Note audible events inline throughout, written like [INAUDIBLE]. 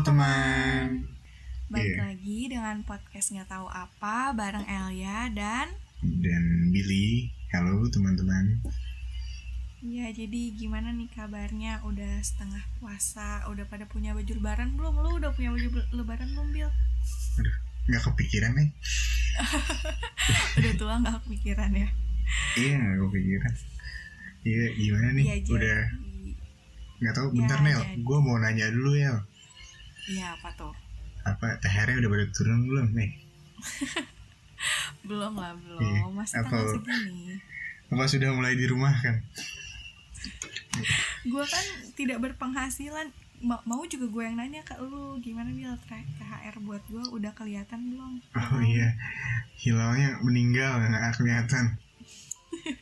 teman. Balik Iya. lagi dengan podcast nggak tahu apa bareng Elia dan Dan Billy. Halo teman-teman. ya jadi gimana nih kabarnya? Udah setengah puasa, udah pada punya baju lebaran belum? Lu udah punya baju lebaran belum, Bil? Aduh, nggak kepikiran nih. [LAUGHS] Udah tua nggak kepikiran ya? Iya, nggak kepikiran. Iya, gimana nih? Iya jadi. Udah nggak tahu. Ya, Bentar Nel, jadi. gue mau nanya dulu ya. Iya apa tuh? Apa THR-nya udah pada turun belum nih? [LAUGHS] Belum lah belum. Iya, Masih apa? tanggal segini. Apa sudah mulai di rumah kan? Gue kan tidak berpenghasilan. Ma- mau juga gue yang nanya ke lu gimana Bil THR buat gue udah kelihatan belum? Oh iya, hilalnya meninggal nggak kelihatan. [LAUGHS]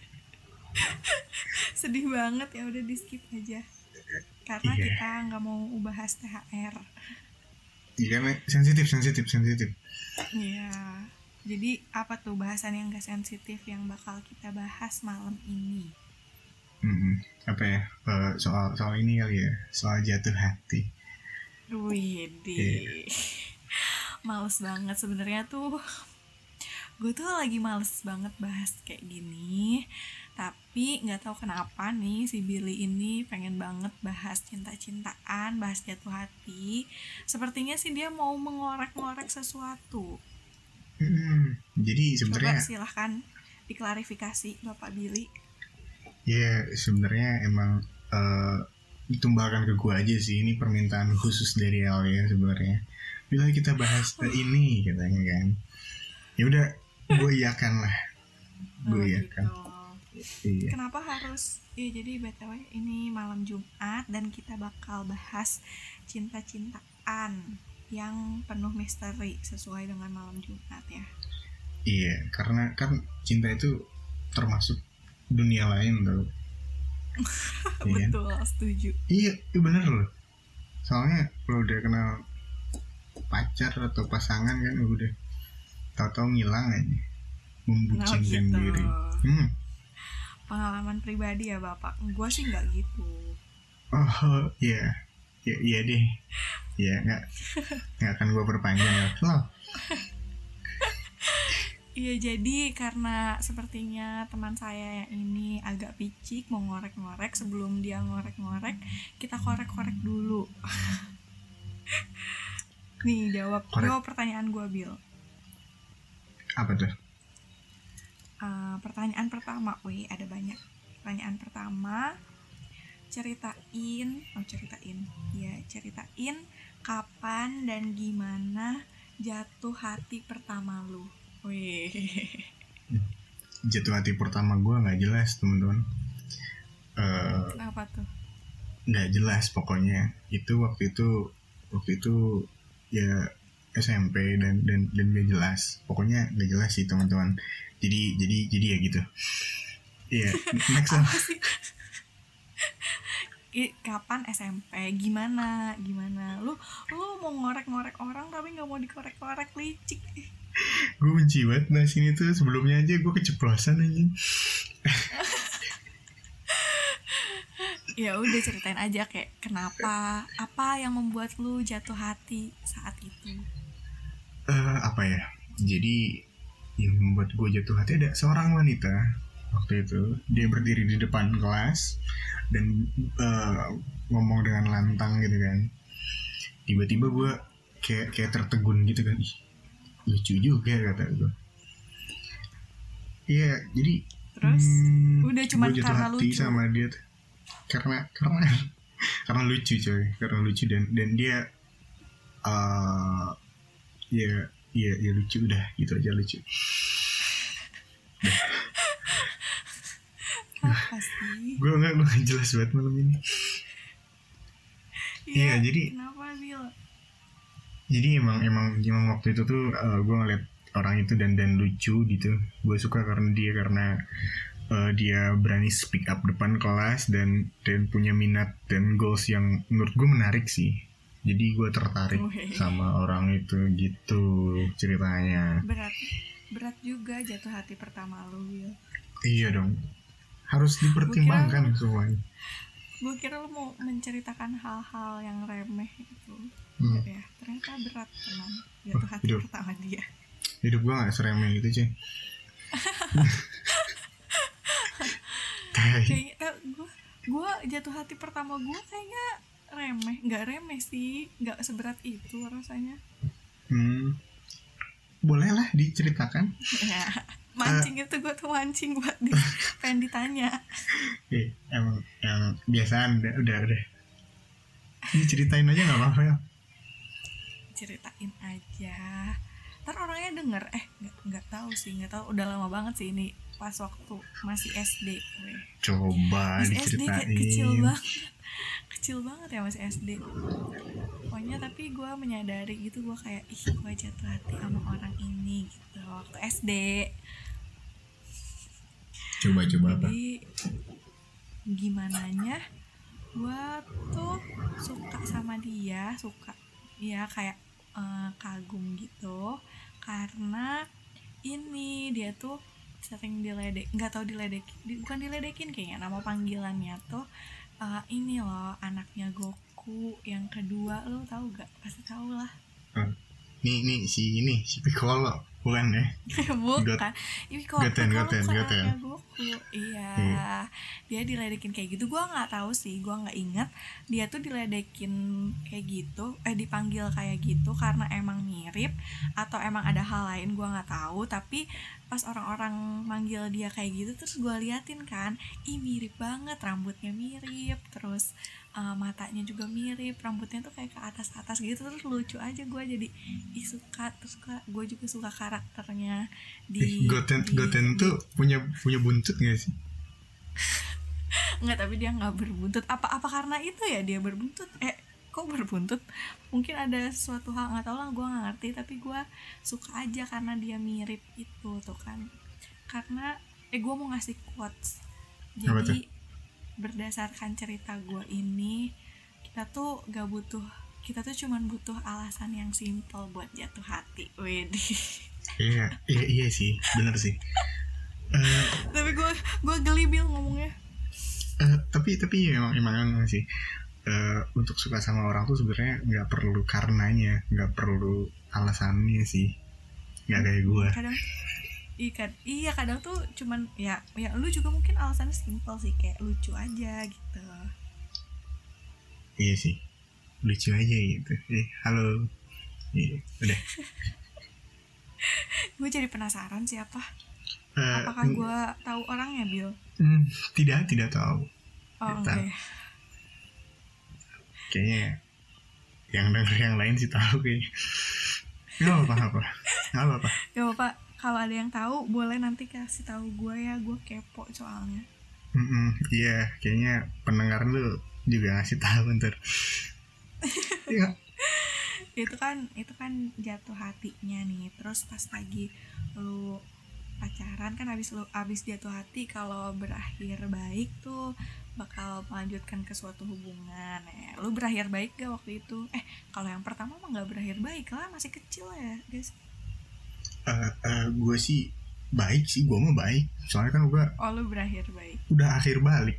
sedih banget ya udah di skip aja karena Iya. kita nggak mau bahas THR Iya, sensitif, sensitif, sensitif. Iya jadi apa tuh bahasan yang gak sensitif yang bakal kita bahas malam ini Mm-mm. Apa ya? eh, soal soal ini kali ya, soal jatuh hati. Widih Iya. [LAUGHS] males banget sebenarnya tuh gue tuh lagi males banget bahas kayak gini tapi nggak tahu kenapa nih si Billy ini pengen banget bahas cinta-cintaan bahas jatuh hati sepertinya sih dia mau mengorek-ngorek sesuatu Mm-mm. Jadi sebenarnya silahkan diklarifikasi Bapak Billy Ya sebenarnya emang eh ditumbalkan ke gua aja sih ini permintaan khusus dari El ya sebenarnya. Bila kita bahas [LAUGHS] ini katanya kan. Ya udah gue iakan lah. Gue Oh, iakan. gitu. Iya. Kenapa harus? Ya jadi btw ini malam Jumat dan kita bakal bahas cinta-cintaan yang penuh misteri sesuai dengan malam Jumat ya. Iya, karena kan cinta itu termasuk dunia lain tau. [LAUGHS] Iya. Betul, setuju. Iya, itu bener loh. Soalnya kalau udah kenal pacar atau pasangan kan udah tahu-tahu ngilang aja. Membucinkan gitu. diri. Hmm. Pengalaman pribadi ya Bapak. Gue sih nggak gitu. Oh iya, ya, iya deh. Ya nggak nggak akan gue perpanjang ya. Loh, Iya jadi karena sepertinya teman saya yang ini agak picik mau ngorek-ngorek sebelum dia ngorek-ngorek kita korek-korek dulu. [LAUGHS] Nih jawab Korek. jawab pertanyaan gue Bill. apa tuh? Eh, pertanyaan pertama, wih ada banyak. Pertanyaan pertama, ceritain, oh ceritain, ya ceritain kapan dan gimana jatuh hati pertama lu. Wih, [LAUGHS] Jatuh hati pertama gue nggak jelas teman-teman. Eh, kenapa tuh? nggak jelas pokoknya. Itu waktu itu waktu itu ya SMP dan dan dan gak jelas. Pokoknya nggak jelas sih teman-teman. Jadi jadi jadi ya gitu. Iya, next sih? I- kapan SMP? Gimana? Gimana? Lu lu mau ngorek-ngorek orang tapi nggak mau dikorek-korek licik. gue benci banget nah sini tuh sebelumnya aja gue keceplosan aja Ya udah ceritain aja kayak kenapa, apa yang membuat lu jatuh hati saat itu. eh apa ya jadi yang membuat gue jatuh hati ada seorang wanita waktu itu. Dia berdiri di depan kelas dan eh, ngomong dengan lantang gitu kan. Tiba-tiba gue kayak kayak tertegun gitu kan. Ih, lucu juga kata gue. Iya jadi Terus? hmm, udah jatuh karena hati lucu. sama dia tuh. karena karena [LAUGHS] karena lucu coy karena lucu dan dan dia eh ya ya ya lucu. Udah gitu aja lucu. Apa sih? gue nggak gue jelas banget malam ini. Iya, jadi- kenapa Bil? jadi emang emang emang waktu itu tuh gue ngeliat orang itu dan dan lucu gitu. Gue suka karena dia karena eh, dia berani speak up depan kelas dan dan punya minat dan goals yang menurut gue menarik sih jadi gue tertarik Wih. sama orang itu gitu ceritanya Berat berat juga jatuh hati pertama lu Bil. iya dong harus dipertimbangkan semuanya gue kira lo mau menceritakan hal-hal yang remeh itu Hmm. ya ternyata berat teman jatuh Oh, hati hidup. pertama dia hidup gue gak seremeh gitu [LAUGHS] [LAUGHS] Tai. kayaknya gue gue jatuh hati pertama gue kayaknya remeh nggak remeh sih nggak seberat itu rasanya. Hmm. boleh lah diceritakan. [LAUGHS] Ya mancing itu gue tuh mancing buat di, [LAUGHS] pengen ditanya. Eh, emang yang biasaan udah udah udah. Ceritain aja nggak apa-apa ya ceritain aja. Ntar orangnya denger. Eh nggak nggak tahu sih nggak tahu. Udah lama banget sih ini pas waktu masih SD coba Masih SD kayak kecil diceritain banget. [LAUGHS] Kecil banget ya masih SD pokoknya tapi gue menyadari gitu gue kayak ih gue jatuh hati sama orang ini gitu waktu SD coba coba apa? Jadi gimana nya gue tuh suka sama dia suka ya kayak eh, kagum gitu karena ini dia tuh sering diledek nggak tahu diledek di- bukan diledekin kayaknya nama panggilannya tuh eh, ini loh anaknya Goku yang kedua. Lo tahu gak pasti tahu lah nih nih si ini si Piccolo. Bukan ya? [LAUGHS] Bukan. Ini kok Goten, Goten, Goten. anaknya Goku iya. Dia diledekin kayak gitu. Gua nggak tahu sih gua nggak ingat. Dia tuh diledekin kayak gitu eh dipanggil kayak gitu karena emang mirip atau emang ada hal lain gua nggak tahu. Tapi pas orang-orang manggil dia kayak gitu terus gua liatin kan ih mirip banget rambutnya mirip terus eh, matanya juga mirip rambutnya tuh kayak ke atas atas gitu terus lucu aja gua jadi ih suka terus gua juga suka karakternya di Eh, Goten di- Goten tuh punya punya buntut gak sih? [LAUGHS] Nggak tapi dia nggak berbuntut. Apa apa karena itu ya dia berbuntut? Eh kok berbuntut? Mungkin ada suatu hal nggak tahu lah gue nggak ngerti tapi gue suka aja karena dia mirip itu tuh kan. Karena eh gue mau ngasih quotes. Jadi berdasarkan cerita gue ini kita tuh gak butuh kita tuh cuman butuh alasan yang simple buat jatuh hati Widih. iya iya iya sih bener sih. Eh, tapi gue gue geli bil ngomongnya. eh, tapi tapi emang emang, emang sih. Eh, untuk suka sama orang tuh sebenarnya nggak perlu karenanya nggak perlu alasannya sih. Nggak kayak gue kadang iya kan iya kadang tuh cuman ya ya lu juga mungkin alasannya simpel sih kayak lucu aja gitu. Iya sih lucu aja gitu. Eh halo. Iya udah. [LAUGHS] Gue jadi penasaran siapa Eh, apakah gue tahu orangnya Bill? Hmm, tidak tidak tahu. Oh Tidak. enggak ya kayaknya yang denger yang lain sih tahu kayaknya. Nggak apa apa nggak apa apa [LAUGHS] gak apa kalau ada yang tahu boleh nanti kasih tahu gue ya gue kepo soalnya. Iya kayaknya pendengar lu juga ngasih tahu ntar [LAUGHS] Iya. itu kan itu kan jatuh hatinya nih. Terus pas lagi lu pacaran kan abis lu abis jatuh hati kalau berakhir baik tuh bakal melanjutkan ke suatu hubungan. Ya lu berakhir baik gak waktu itu? Eh kalau yang pertama mah nggak berakhir baik lah masih kecil ya guys Eh, eh, gue sih baik sih gue mah baik. Soalnya kan gue oh lu berakhir baik. udah akhir balik.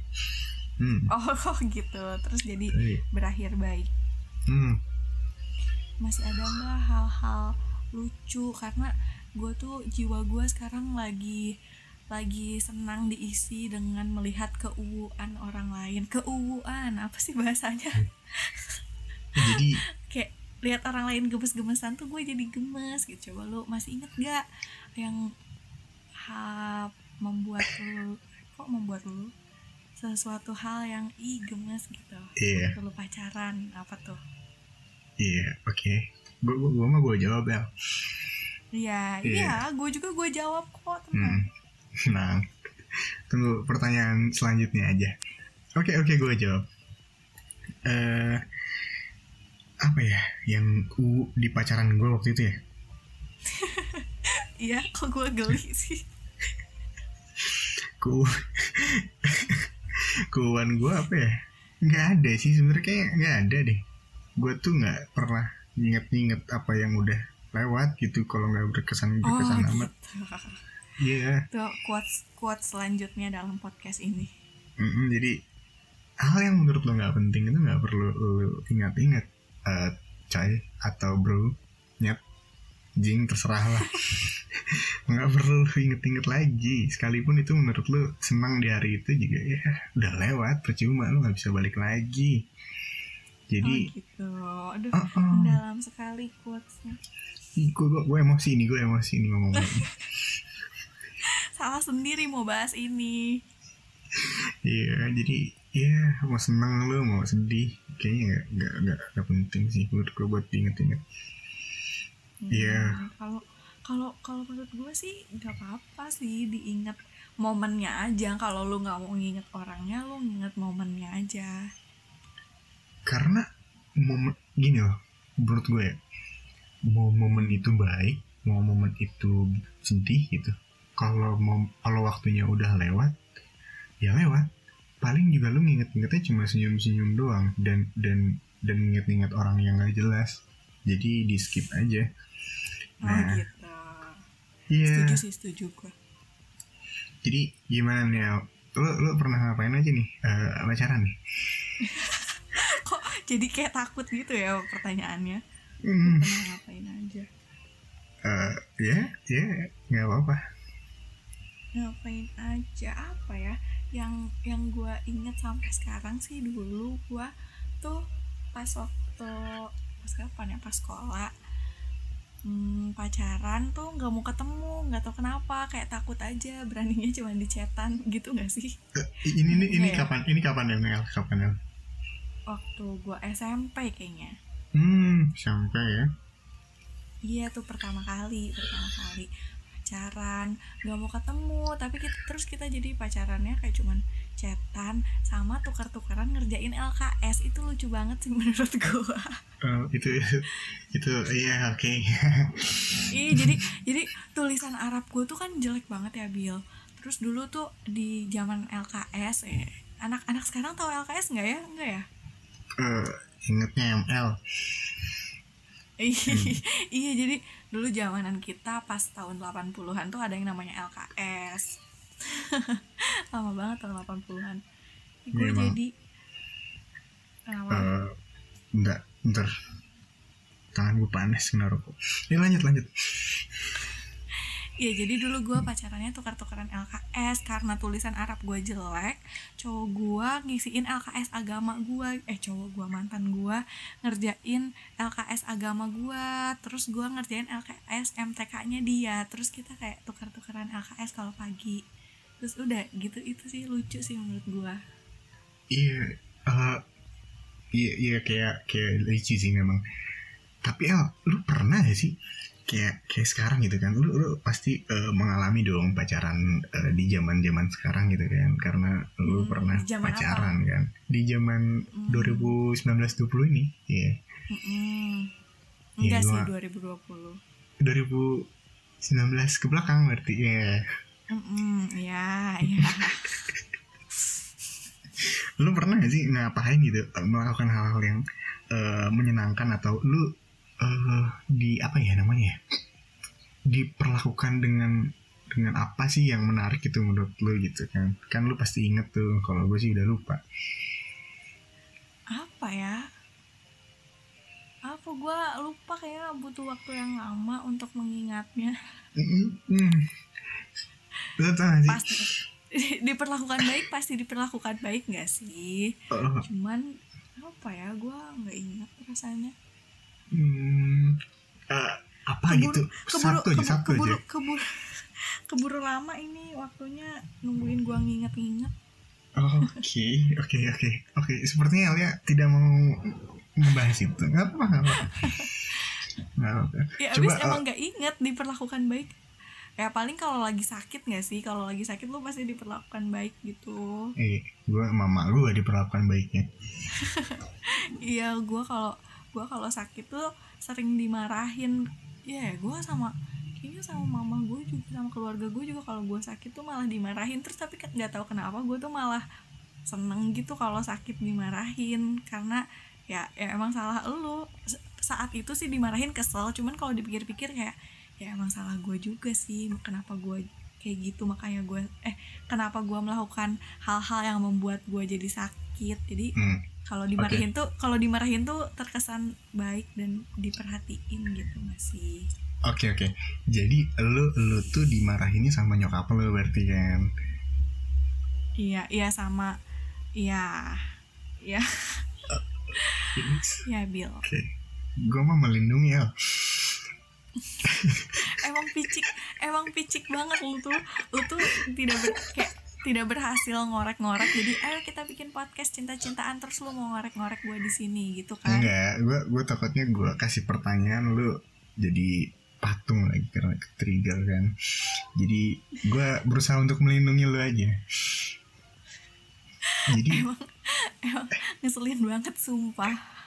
Hmm. [LAUGHS] oh gitu. Terus jadi Iya. berakhir baik. Hmm. masih ada nggak hal-hal lucu? Karena gue tuh jiwa gue sekarang lagi lagi senang diisi dengan melihat keuuan orang lain. Keuuan? Apa sih bahasanya? Jadi [LAUGHS] kayak lihat orang lain gemes-gemesan tuh gue jadi gemes gitu. Coba lu masih inget gak yang ha, membuat lu kok membuat lu sesuatu hal yang ih gemes gitu? Iya. Waktu lu pacaran apa tuh? Iya oke. Gue gue gue mah gue jawab ya. Iya, Iya. iya, gue juga gue jawab kok hmm. [LAUGHS] nah tunggu pertanyaan selanjutnya aja. Oke oke gue jawab. Eh apa ya yang u di pacaran gue waktu itu ya Iya, kok gue geli sih. ku kuan gue apa ya nggak ada sih sebenarnya kayak nggak ada deh gue tuh nggak pernah inget-inget apa yang udah lewat gitu kalau nggak berkesan Oh, berkesan gitu. amat iya Tuh quotes quotes selanjutnya dalam podcast ini. Mm-mm, jadi hal yang menurut lo nggak penting itu nggak perlu lo ingat-ingat uh, coy atau bro nyet jing terserah lah. [LAUGHS] Nggak perlu inget-inget lagi. Sekalipun itu menurut lo senang di hari itu juga ya udah lewat percuma lo nggak bisa balik lagi. Jadi oh gitu. Aduh uh -uh. dalam sekali quotesnya. Gue gue emosi nih gue emosi nih ngomong [LAUGHS] salah sendiri mau bahas ini. Iya, jadi ya mau seneng lu mau sedih kayaknya nggak nggak nggak penting sih menurut gue buat diinget-inget. Iya. Hmm, Kalau kalau kalau menurut gue sih nggak apa-apa sih diingat momennya aja. Kalau lu nggak mau nginget orangnya, lu nginget momennya aja. Karena momen gini loh, menurut gue ya, mau momen itu baik, mau momen itu sedih gitu. Kalau mau kalau waktunya udah lewat, ya lewat. Paling juga lu nginget-ngingetnya cuma senyum-senyum doang dan dan dan nginget-nginget orang yang gak jelas. Jadi di skip aja. Oh Nah, gitu. Iya. Setuju sih, setuju gue. Jadi gimana nih? Lu lu pernah ngapain aja nih? Eh pacaran nih? [LAUGHS] Kok jadi kayak takut gitu ya pertanyaannya? Hmm. Pernah ngapain aja? Eh, ya, ya, nggak apa-apa. Ngapain aja apa ya? Yang yang gue inget sampai sekarang sih dulu gue tuh pas waktu pas kapan ya pas sekolah hmm, pacaran tuh nggak mau ketemu nggak tahu kenapa kayak takut aja beraninya cuma di chatan gitu nggak sih Eh, ini ini ini Iya. kapan? Ini kapan ya, Mel? Kapan ya? waktu gue SMP kayaknya Hmm, sampai ya. iya tuh pertama kali pertama kali pacaran nggak mau ketemu tapi kita, terus kita jadi pacarannya kayak cuman chatan sama tukar-tukaran ngerjain LKS itu lucu banget sih [LAUGHS] menurut gue Eh, itu itu iya oke. Iya jadi jadi tulisan Arab gue tuh kan jelek banget ya Bill. Terus dulu tuh di zaman LKS eh anak-anak sekarang tahu LKS nggak ya? Nggak ya? Eh, ingetnya ML. Iya jadi dulu zamanan kita pas tahun 80-an tuh ada yang namanya LKS. [LAUGHS] Lama banget tahun 80-an. Gue jadi apa? Eh, enggak, ntar tangan gue panas kena rokok. Ini lanjut lanjut. Iya jadi dulu gue pacarannya tukar-tukaran LKS karena tulisan Arab gue jelek. Cowok gue ngisiin LKS agama gue eh cowok gue mantan gue ngerjain LKS agama gue terus gue ngerjain LKS MTK-nya dia. Terus kita kayak tukar-tukaran LKS kalau pagi. Terus udah gitu. Itu sih lucu sih menurut gue Iya, eh, iya iya kayak kayak lucu sih memang. Tapi El, lu pernah gak sih kayak kayak sekarang gitu kan? Lu lu pasti eh, mengalami dong pacaran eh, di zaman zaman sekarang gitu kan? Karena lu Hmm, pernah pacaran kan? Di zaman Hmm. 2019-20 ini, iya. Mm-mm. Iya, enggak sih gua- 2020 2019 ke belakang berarti ya. Mm-mm, ya [LAUGHS] ya Lu pernah gak sih ngapain gitu melakukan hal-hal yang eh, menyenangkan atau lu eh, di apa ya namanya ya? diperlakukan dengan dengan apa sih yang menarik itu menurut lu gitu kan? Kan lu pasti inget tuh. Kalau gue sih udah lupa. apa ya apa gue lupa kayaknya butuh waktu yang lama untuk mengingatnya. Lu tau sih? pasti [LAUGHS] diperlakukan baik pasti diperlakukan baik nggak sih Oh, cuman apa ya gue nggak ingat rasanya hmm, eh, apa gitu? keburu Satu aja, keburu satu keburu, aja. keburu keburu lama ini waktunya nungguin gue nginget-nginget Oke, oke, oke, oke. Sepertinya Alia tidak mau membahas itu. Nggak apa-apa. Nggak apa-apa. ya Coba, abis eh, emang nggak inget diperlakukan baik ya paling kalau lagi sakit nggak sih kalau lagi sakit lu pasti diperlakukan baik gitu Eh, gue mama gue diperlakukan baiknya. [LAUGHS] iya gue kalau gue kalau sakit tuh sering dimarahin. Ya gue sama kayaknya sama mama gue juga sama keluarga gue juga kalau gue sakit tuh malah dimarahin. Terus tapi kan nggak tahu kenapa gue tuh malah seneng gitu kalau sakit dimarahin. Karena ya ya emang salah lu saat itu sih dimarahin kesel cuman kalau dipikir-pikir kayak ya emang salah gue juga sih kenapa gue kayak gitu. Makanya gue eh kenapa gue melakukan hal-hal yang membuat gue jadi sakit. Jadi Hmm. Kalau dimarahin tuh kalau dimarahin tuh terkesan baik dan diperhatiin gitu masih Oke oke. Jadi lu lu tuh dimarahinnya sama nyokap lu berarti kan? iya iya sama iya iya ya Bill Oke. Gue mah melindungi ya. [LAUGHS] emang picik emang picik banget lu tuh lu tuh tidak ber, kayak tidak berhasil ngorek-ngorek jadi ayo kita bikin podcast cinta-cintaan terus lu mau ngorek-ngorek gue di sini gitu kan Enggak, gue gue takutnya gue kasih pertanyaan lu jadi patung lagi karena trigger kan. Jadi gue berusaha untuk melindungi lu aja. Jadi emang emang ngeselin banget sumpah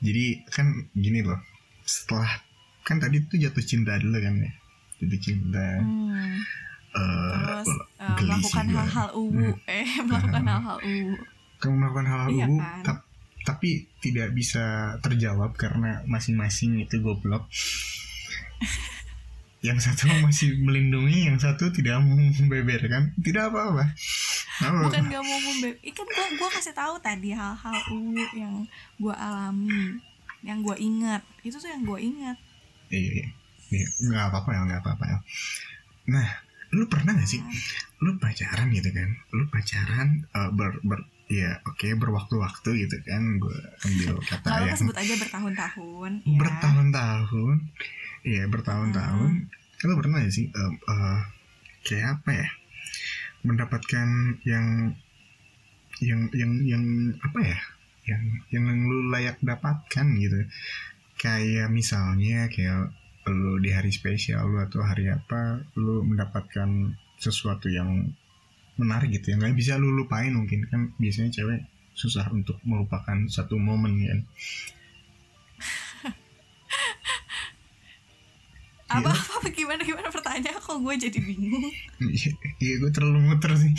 jadi kan gini loh. Setelah kan tadi tuh jatuh cinta dulu kan ya. Jatuh cinta. hmm. Eh, terus eh, geli melakukan sih gua. hal-hal uwu eh [LAUGHS] melakukan hal-hal uwu kamu melakukan hal-hal Iya ubu, kan? tap- tapi tidak bisa terjawab karena masing-masing itu goblok. [LAUGHS] yang satu masih melindungi, yang satu tidak mau membeberkan. Tidak apa-apa. Apa? bukan gak mau membeb ikan gua gua kasih tahu tadi hal-hal uwu yang gua alami yang gua ingat itu tuh yang gua ingat Iya, iya. Iya, nggak apa-apa ya, nggak apa-apa ya. Nah, lu pernah gak sih? Lu pacaran gitu kan? Lu pacaran eh, ber, ber ya oke berwaktu-waktu gitu kan? Gue ambil kata lalu yang sebut aja bertahun-tahun ya. bertahun-tahun. Iya bertahun-tahun. Lo pernah gak sih em, eh, kayak apa ya? Mendapatkan yang yang yang yang apa ya? Yang yang lu layak dapatkan gitu. Kayak misalnya kayak lu di hari spesial lu atau hari apa lu mendapatkan sesuatu yang menarik gitu yang nggak bisa lu lupain mungkin kan biasanya cewek susah untuk melupakan satu momen kan. [LAUGHS] Apa apa gimana gimana pertanyaan? Kok gue jadi bingung? Iya, iya gue terlalu muter sih. [LAUGHS]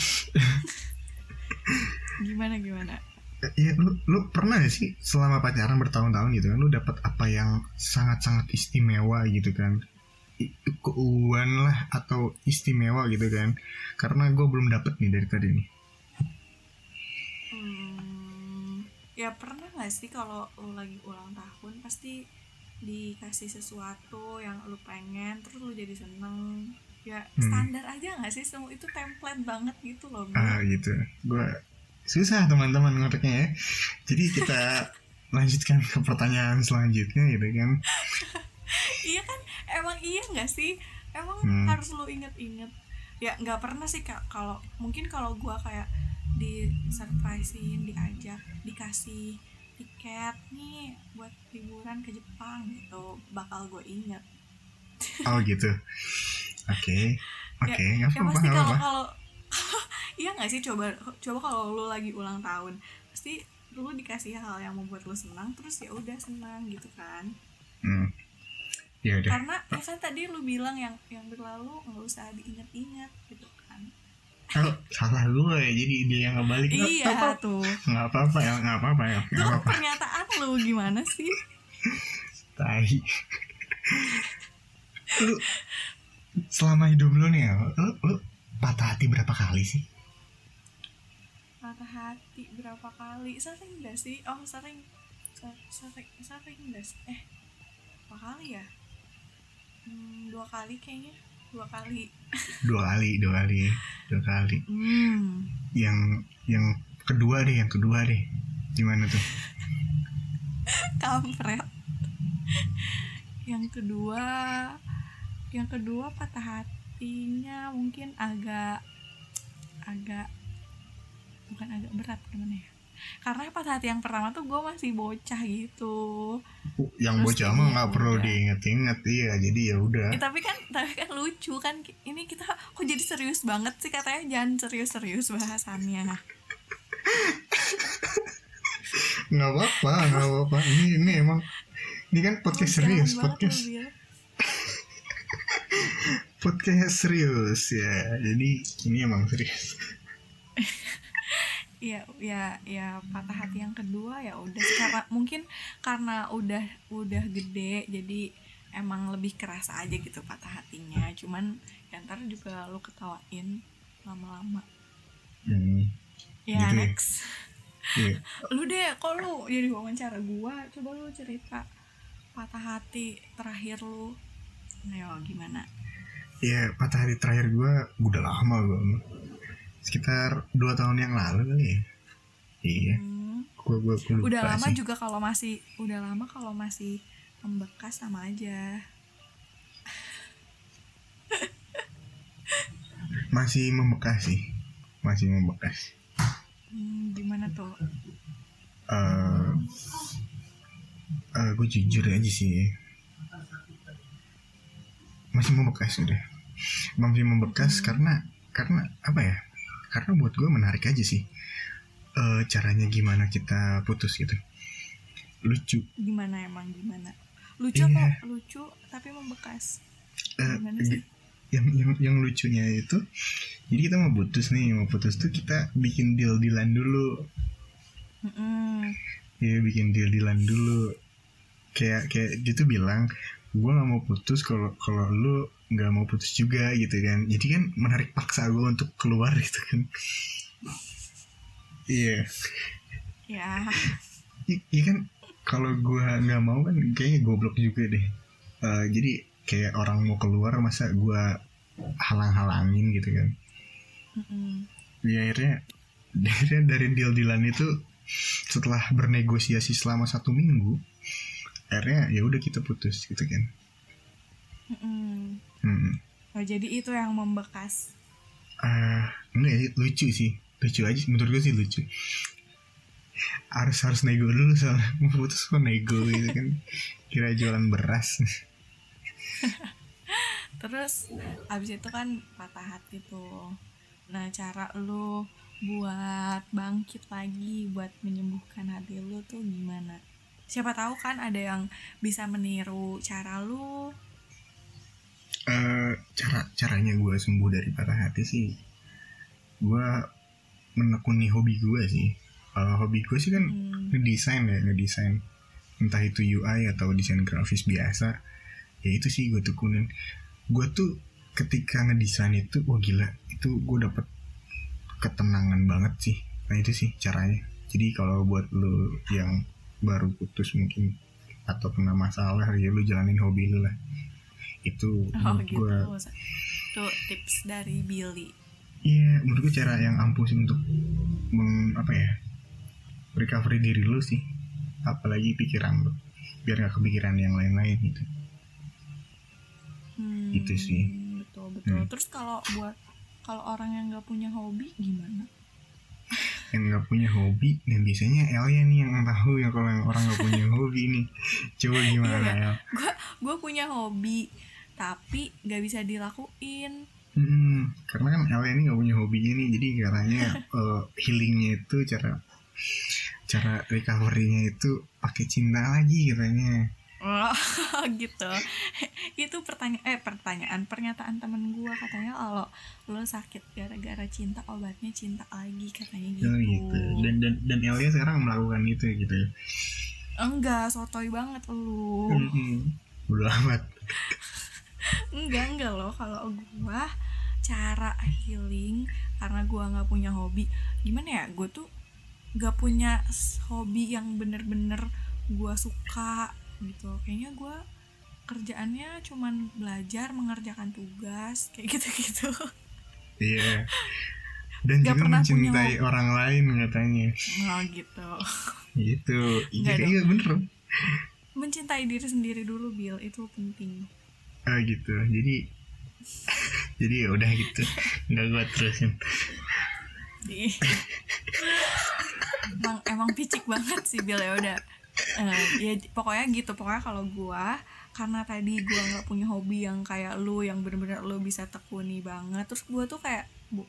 gimana gimana Iya, lu, lu pernah gak sih selama pacaran bertahun-tahun gitu kan, lu dapat apa yang sangat-sangat istimewa gitu kan? Keuuan lah atau istimewa gitu kan? Karena gue belum dapet nih dari tadi nih. Hmm, ya pernah nggak sih kalau lo lagi ulang tahun pasti dikasih sesuatu yang lu pengen terus lu jadi seneng ya Hmm. standar aja nggak sih semua itu template banget gitu loh. Ah gitu. Gue susah teman-teman ngoteknya ya. Jadi kita [LAUGHS] lanjutkan ke pertanyaan selanjutnya gitu kan. [LAUGHS] iya kan emang iya nggak sih emang Hmm. harus lu inget-inget ya nggak pernah sih kak kalau mungkin kalau gua kayak di surprisein diajak dikasih tiket nih buat liburan ke Jepang gitu bakal gue inget Oh gitu. [LAUGHS] Oke. Oke, nggak ya apa-apa, pasti kalau iya nggak sih coba coba kalau lu lagi ulang tahun pasti lu dikasih hal yang membuat lu senang terus ya udah senang gitu kan Hmm. Ya udah. karena ya kan tadi lu bilang yang yang berlalu nggak usah diingat-ingat gitu kan Oh, salah gue ya, jadi dia yang ngebalik. Nggak iya apa-apa. tuh nggak apa-apa ya nggak apa-apa ya nggak apa-apa pernyataan lu gimana sih tai lu selama hidup lu nih ya lu, lu patah hati berapa kali sih patah hati berapa kali. Sering gak sih? Oh sering. Ser- sering sering gak sih? Eh berapa kali ya? Hmm, dua kali kayaknya. Dua kali. [LAUGHS] Dua kali dua kali dua kali. Hmm. Yang yang kedua deh yang kedua deh. Gimana tuh? Kampret. Yang kedua yang kedua patah hatinya mungkin agak agak bukan agak berat gimana ya karena patah hati yang pertama tuh gue masih bocah gitu. Yang Terus bocah mah ya nggak perlu diinget-inget iya jadi ya udah. Eh, tapi kan tapi kan lucu kan ini kita kok jadi serius banget sih katanya jangan serius-serius bahasannya. Nggak apa-apa nggak apa-apa. Ini ini emang ini kan podcast Oh, serius podcast. Bil. [LAUGHS] podcast serius ya. Jadi ini emang serius [LAUGHS] Iya, ya, ya patah hati yang kedua ya udah karena mungkin karena udah udah gede jadi emang lebih kerasa aja gitu patah hatinya. Cuman ya ntar juga lu ketawain lama-lama. Hmm, Ya Gitu ya? next. Iya. [LAUGHS] lu deh kok lu jadi wawancara gua coba lu cerita patah hati terakhir lu ayo gimana Iya, patah hati terakhir gue udah lama gue. Sekitar dua tahun yang lalu kali ya. Iya, Hmm, gue gue lupa udah lama sih. juga kalau masih udah lama kalau masih membekas sama aja. [LAUGHS] Masih membekas sih, masih membekas. hmm, gimana tuh? Eh gue jujur aja sih. Masih membekas udah. Masih membekas karena karena apa ya karena buat gue menarik aja sih Eh caranya gimana kita putus gitu lucu gimana emang gimana lucu Iya. kok lucu tapi membekas Eh, Gimana sih? yang yang yang lucunya itu jadi kita mau putus nih mau putus tuh kita bikin deal dealan dulu Mm-mm. Iya bikin deal dealan dulu kayak kayak dia tuh bilang gue nggak mau putus kalau kalau lu nggak mau putus juga gitu kan. Jadi kan menarik paksa gue untuk keluar gitu kan. Iya. Ya. I- iya kan kalau gue nggak mau kan kayaknya goblok juga deh. Eh, jadi kayak orang mau keluar masa gue halang-halangin gitu kan. Mm-mm. ya akhirnya [LAUGHS] akhirnya dari deal dealan itu setelah bernegosiasi selama satu minggu akhirnya ya udah kita putus gitu kan Mm-mm. hmm. Oh, jadi itu yang membekas. Ah enggak sih lucu sih. Lucu aja menurut gue sih lucu. Harus harus nego dulu soalnya [LAUGHS] mau putus kok nego gitu kan. Kira jualan beras. [LAUGHS] Terus abis itu kan patah hati tuh. Nah cara lu buat bangkit lagi buat menyembuhkan hati lu tuh gimana? Siapa tahu kan ada yang bisa meniru cara lu Eh, cara caranya gue sembuh dari patah hati sih gue menekuni hobi gue sih. Kalau hobi gue sih kan hmm, ngedesain ya ngedesain. Entah itu UI atau desain grafis biasa ya itu sih gue tekunin. Gue tuh ketika ngedesain itu wah gila itu gue dapet ketenangan banget sih. Nah itu sih caranya. Jadi kalau buat lo yang baru putus mungkin atau kena masalah ya lu jalanin hobi lu lah itu oh gitu gue tuh tips dari Billy Iya, menurut gue cara yang ampuh sih untuk meng, apa ya recovery diri lu sih, apalagi pikiran lu, biar gak kepikiran yang lain-lain gitu. hmm, Itu sih. betul betul Hmm. terus kalau buat kalau orang yang nggak punya hobi gimana [LAUGHS] Yang gak punya hobi, dan biasanya Elia nih yang tahu ya kalau yang orang gak punya [LAUGHS] hobi nih. Coba gimana Iya, ya? gue punya hobi tapi nggak bisa dilakuin Hmm, karena kan Elia ini gak punya hobinya nih, jadi katanya eh, [LAUGHS] healingnya itu cara cara recovery-nya itu pakai cinta lagi katanya. Oh [LAUGHS] gitu Itu pertanyaan Eh pertanyaan Pernyataan temen gue Katanya kalau Lo sakit gara-gara cinta Obatnya cinta lagi Katanya gitu, Oh, gitu. Dan dan dan Elia sekarang melakukan itu gitu. Enggak Sotoy banget lu Hmm, Udah amat. [LAUGHS] Enggak enggak loh. Kalau gue Cara healing Karena gue gak punya hobi Gimana ya? Gue tuh Gak punya hobi yang bener-bener Gue suka Gitu. Kayaknya gue Kerjaannya cuman belajar Mengerjakan tugas Kayak gitu-gitu. Iya. [LAUGHS] Dan Gak juga punya mencintai orang lain katanya. Oh gitu. Gitu. Iya, Nggak iya bener. Mencintai diri sendiri dulu Bill Itu penting Ah gitu. Jadi [LAUGHS] jadi ya udah gitu. Nggak gua terusin. Emang emang picik banget sih Bill ya udah Eh, ya pokoknya gitu pokoknya kalau gua karena tadi gua nggak punya hobi yang kayak lu yang bener-bener lu bisa tekuni banget terus gua tuh kayak bu-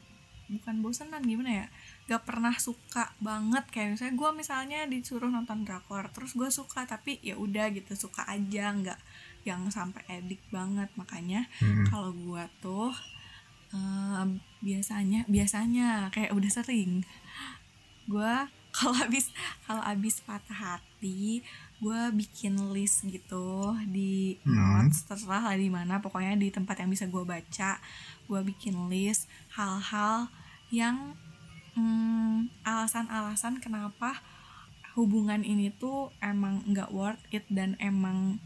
bukan bosenan gimana ya gak pernah suka banget kayak misalnya gua misalnya disuruh nonton drakor terus gua suka tapi ya udah gitu suka aja nggak yang sampai edik banget makanya Hmm. kalau gua tuh eh, biasanya biasanya kayak udah sering gua [LAUGHS] kalau habis kalau habis patah hati gua bikin list gitu di Hmm. notes terserah lah di mana pokoknya di tempat yang bisa gua baca gua bikin list hal-hal yang hmm, alasan-alasan kenapa hubungan ini tuh emang nggak worth it dan emang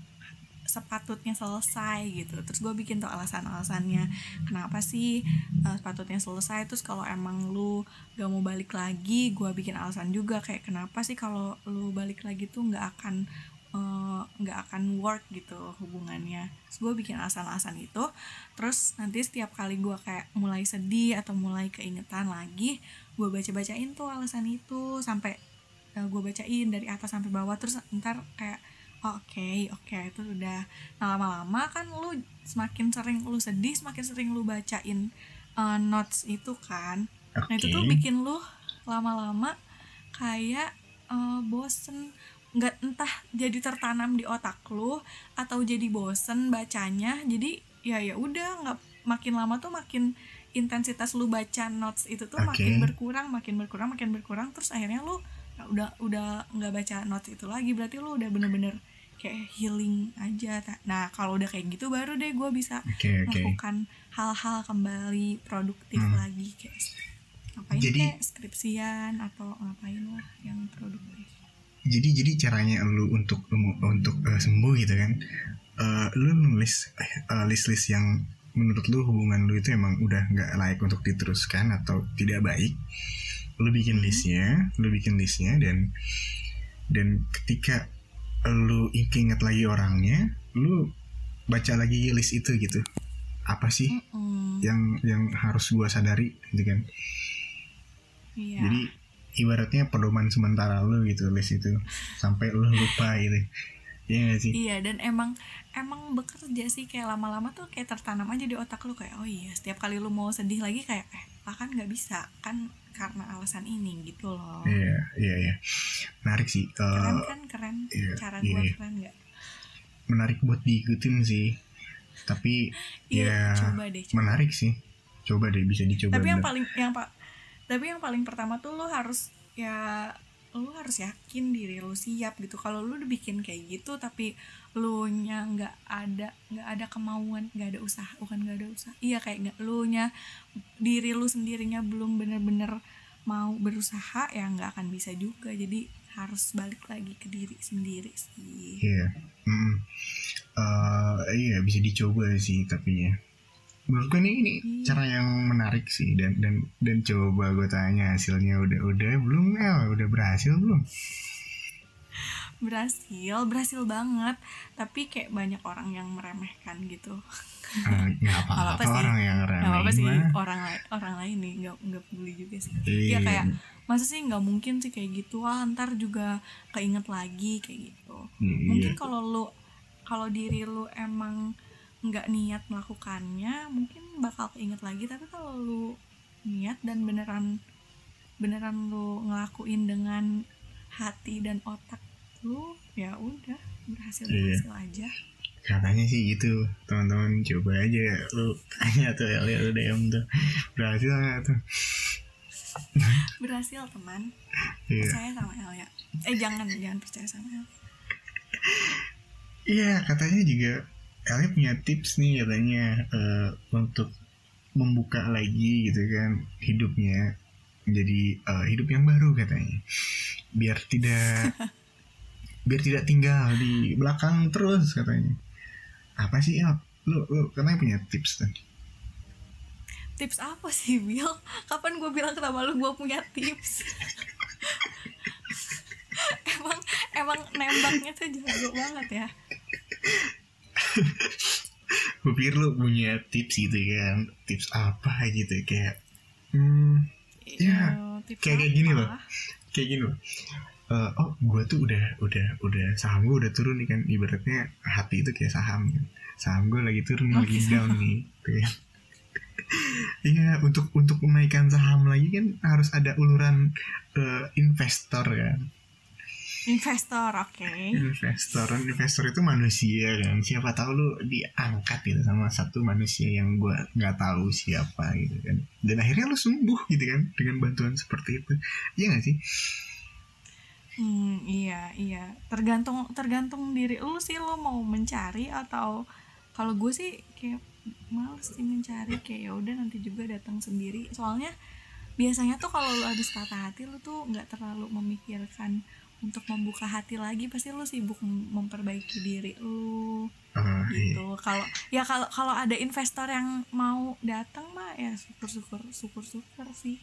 sepatutnya selesai gitu. Terus gue bikin tuh alasan-alasannya. Kenapa sih uh, sepatutnya selesai? Terus kalau emang lu gak mau balik lagi gue bikin alasan juga kayak kenapa sih kalau lu balik lagi tuh nggak akan eh, nggak uh, akan work gitu hubungannya. Terus gue bikin alasan-alasan itu. Terus nanti setiap kali gue kayak mulai sedih atau mulai keingetan lagi gue baca-bacain tuh alasan itu sampai uh, gue bacain dari atas sampai bawah. Terus ntar kayak oke okay, oke okay, itu udah nah lama-lama kan lu semakin sering lu sedih semakin sering lu bacain uh, notes itu kan. Okay. nah itu tuh bikin lu lama-lama kayak uh, bosen. Nggak entah jadi tertanam di otak lu atau jadi bosen bacanya. Jadi ya ya udah nggak makin lama tuh makin intensitas lu baca notes itu tuh okay. makin berkurang makin berkurang makin berkurang. Terus akhirnya lu udah udah nggak baca notes itu lagi. Berarti lu udah bener-bener kayak healing aja nah kalau udah kayak gitu baru deh gue bisa okay, okay. melakukan hal-hal kembali produktif hmm. lagi kayak ngapain jadi, kayak skripsian atau ngapain lah yang produktif jadi jadi caranya lu untuk untuk uh, sembuh gitu kan uh, lu nulis uh, list-list yang menurut lu hubungan lu itu emang udah nggak layak untuk diteruskan atau tidak baik lu bikin listnya lu bikin listnya dan dan ketika lu inget lagi orangnya lu baca lagi list itu gitu apa sih mm -mm. yang yang harus gua sadari gitu kan yeah. jadi ibaratnya pedoman sementara lu gitu list itu sampai lu lupa gitu Iya gak sih? Iya dan emang emang bekerja sih kayak lama-lama tuh kayak tertanam aja di otak lu kayak oh iya setiap kali lu mau sedih lagi kayak eh bahkan nggak bisa kan karena alasan ini gitu loh. Iya iya iya. Menarik sih uh, keren kan keren. iya, cara iya, gue iya. keren nggak? Menarik buat diikutin sih. Tapi iya, ya coba deh, coba. menarik sih. Coba deh bisa dicoba tapi yang paling yang pak tapi yang paling pertama tuh lo harus ya lu harus yakin diri lu siap gitu. Kalau lu udah bikin kayak gitu tapi lu nya nggak ada nggak ada kemauan nggak ada usaha bukan nggak ada usaha iya kayak nggak lu nya diri lu sendirinya belum bener-bener mau berusaha ya nggak akan bisa juga. Jadi harus balik lagi ke diri sendiri sih. Iya mm. uh, iya bisa dicoba sih tapi ya menurut gue ini ini hmm. cara yang menarik sih dan dan dan coba gue tanya hasilnya udah udah belum ya udah berhasil belum? Berhasil berhasil banget. Tapi kayak banyak orang yang meremehkan gitu. Uh, apa, apa, apa sih. orang yang remeh apa, apa sih orang lain orang lain nih nggak nggak peduli juga sih. Iya. ya kayak masa sih nggak mungkin sih kayak gitu? Ah ntar juga keinget lagi kayak gitu. Iya. mungkin kalau lu kalau diri lu emang nggak niat melakukannya mungkin bakal keinget lagi. Tapi kalau lu niat dan beneran beneran lu ngelakuin dengan hati dan otak lu ya udah berhasil iya. berhasil aja. Katanya sih gitu. Teman-teman coba aja lu tanya tuh ya lihat DM tuh. Berhasil nggak tuh? Berhasil teman. Iya. percaya sama El ya eh jangan jangan percaya sama El iya katanya juga Elnya punya tips nih katanya uh, untuk membuka lagi gitu kan hidupnya menjadi uh, hidup yang baru katanya. Biar tidak [LAUGHS] biar tidak tinggal di belakang terus katanya. Apa sih El lu, lu katanya punya tips kan tips apa sih Bill? Kapan gue bilang kenapa lu gue punya tips? [LAUGHS] Emang emang nembaknya tuh jago banget ya [LAUGHS] gue pikir lu punya tips gitu kan. Tips apa gitu kayak hmm, ya kayak kayak gini loh. kayak gini loh. Uh, oh gue tuh udah udah udah saham gue udah turun nih kan. Ibaratnya hati itu kayak saham. Kan saham gue lagi turun oh, lagi down nih [LAUGHS] Iya untuk untuk menaikkan saham lagi kan harus ada uluran uh, investor kan investor oke. Okay. investor. Investor itu manusia kan? Siapa tahu lu diangkat gitu sama satu manusia yang gue nggak tahu siapa gitu kan? Dan akhirnya lu sembuh gitu kan? Dengan bantuan seperti itu. Iya gak sih? Hmm, iya, iya. Tergantung tergantung diri lu sih lu mau mencari atau kalau gue sih kayak males sih mencari. Kayak ya udah nanti juga datang sendiri. Soalnya biasanya tuh kalau lu habis patah hati lu tuh nggak terlalu memikirkan untuk membuka hati lagi pasti lu sibuk mem- memperbaiki diri lu. Iya. gitu. Kalau ya kalau kalau ada investor yang mau datang mah ya syukur syukur syukur syukur sih.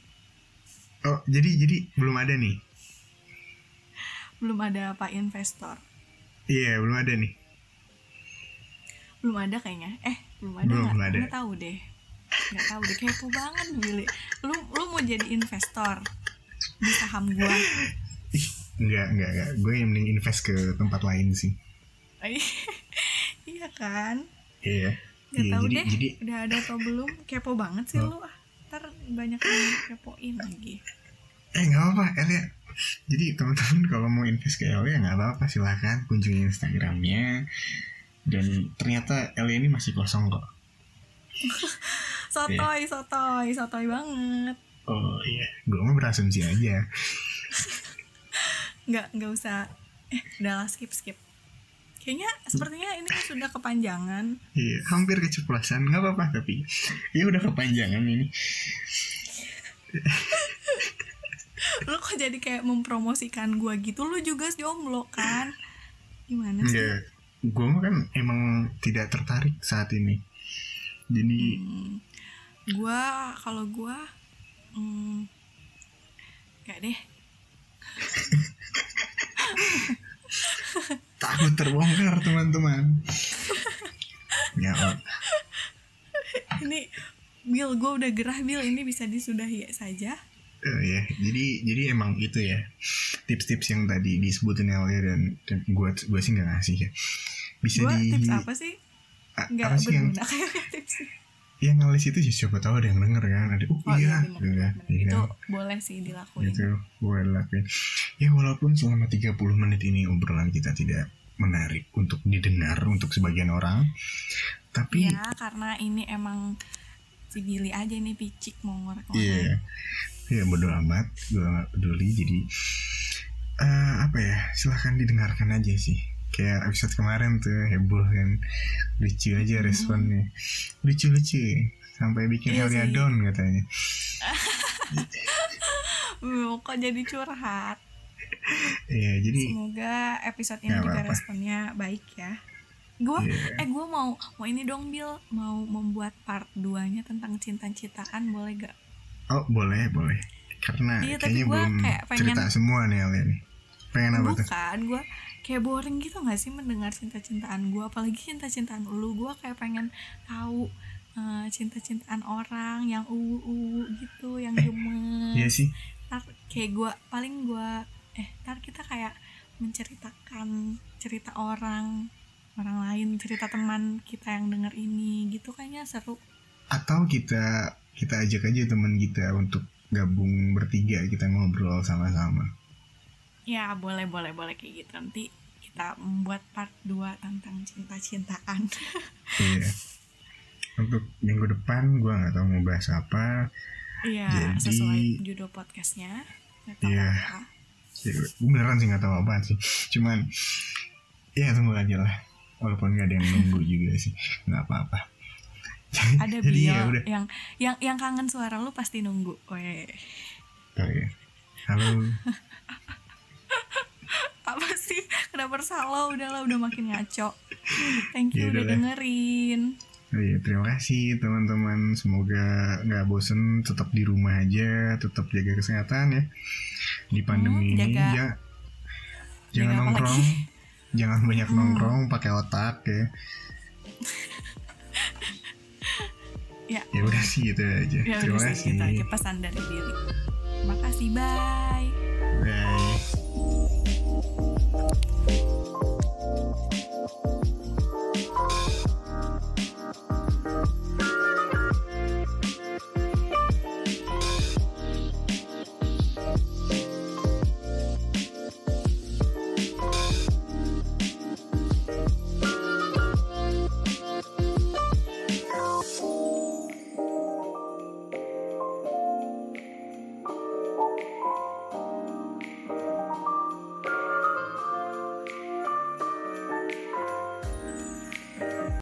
Oh jadi jadi belum ada nih? Belum ada apa investor? Iya belum ada nih. Belum ada kayaknya. Eh belum ada Belum, belum ada. nggak tahu deh. Nggak tahu deh. Kepo banget Billy lu lu mau jadi investor? Di saham gua enggak enggak enggak gue yang mending invest ke tempat lain sih. [LAUGHS] Iya. Kan? Iya. Nggak iya tahu jadi deh. jadi udah ada atau belum? Kepo banget sih Oh. lu. Ah ntar banyak yang kepoin lagi. Eh nggak apa Elia. Jadi teman-teman kalau mau invest ke Elia nggak apa-apa. Silahkan kunjungi Instagramnya. Dan ternyata Elia ini masih kosong kok. [LAUGHS] Sotoy sotoy. Sotoy banget. Oh iya. Gue mah berasumsi aja [LAUGHS] nggak nggak usah. Eh udahlah skip skip. Kayaknya sepertinya ini sudah kepanjangan. Iya hampir keceplosan nggak apa-apa tapi ya udah kepanjangan ini. Lu kok jadi kayak mempromosikan gua gitu? Lu juga jomblo kan? Gimana sih? Gue mah kan emang tidak tertarik saat ini. Jadi Hmm, gua kalau gua hmm, kayak deh takut terbongkar teman-teman. Ya oh. ini Bill gue udah gerah Bill ini bisa disudahi saja. Eh, ya jadi jadi emang itu ya tips-tips yang tadi disebutin Elia dan, dan gue gue sih nggak ngasih ya. Bisa di tips apa sih? Nggak sih yang berguna. [LAUGHS] Kayaknya tips yang ngelis itu ya siapa tahu ada yang denger kan ada oh, oh iya iya gitu Iya itu kan? boleh sih dilakuin. Gitu gue lakuin ya walaupun selama 30 menit ini obrolan kita tidak menarik untuk didengar untuk sebagian orang tapi ya karena ini emang si Billy aja nih picik mau ngorek iya. Ya bodo amat gue gak peduli. Jadi eh, apa ya silahkan didengarkan aja sih kayak episode kemarin tuh heboh kan. Lucu aja responnya. Lucu lucu sampai bikin Iya Elia down katanya. [LAUGHS] Kok jadi curhat? Iya jadi semoga episode ini juga apa-apa. responnya baik ya. Gue Iya. eh gue mau mau ini dong Bill mau membuat part 2 nya tentang cinta-cintaan. Boleh gak? Oh boleh boleh. Karena Iya, kayaknya gua belum kayak pengen- cerita semua nih Elia nih pengen apa tuh? Bukan gue kayak boring gitu gak sih mendengar cinta-cintaan gue apalagi cinta-cintaan lu gue kayak pengen tahu eh, cinta-cintaan orang yang uwu uwu gitu yang gemes. Iya sih. Ntar kayak gue paling gue eh ntar kita kayak menceritakan cerita orang orang lain cerita teman kita yang denger ini gitu kayaknya seru. Atau kita kita ajak aja teman kita untuk gabung bertiga kita ngobrol sama-sama ya boleh boleh boleh kayak gitu nanti kita membuat part 2 tentang cinta-cintaan iya untuk minggu depan gua nggak tahu mau bahas apa Iya, Jadi- sesuai judul podcastnya. Iya. apa. ya, gua beneran sih nggak tahu apa sih cuman ya tunggu aja lah walaupun nggak ada yang nunggu juga sih nggak apa-apa Ada jadi ya udah yang yang yang kangen suara lu pasti nunggu. Weh. oh, iya. halo [LAUGHS] sih? Kenapa salah? Udahlah, udah makin ngaco. Thank Ya you udah udah lah. dengerin. Oh iya, terima kasih teman-teman. Semoga nggak bosen, tetap di rumah aja, tetap jaga kesehatan ya. Di pandemi Hmm, ini jaga- ja- jangan jaga apa nongkrong, lagi? jangan banyak Hmm. nongkrong, pakai otak ya. [LAUGHS] Ya. Ya udah sih gitu aja. Ya terima udah kasih. sih, gitu aja pesan dari Billy. Makasih, bye. Bye.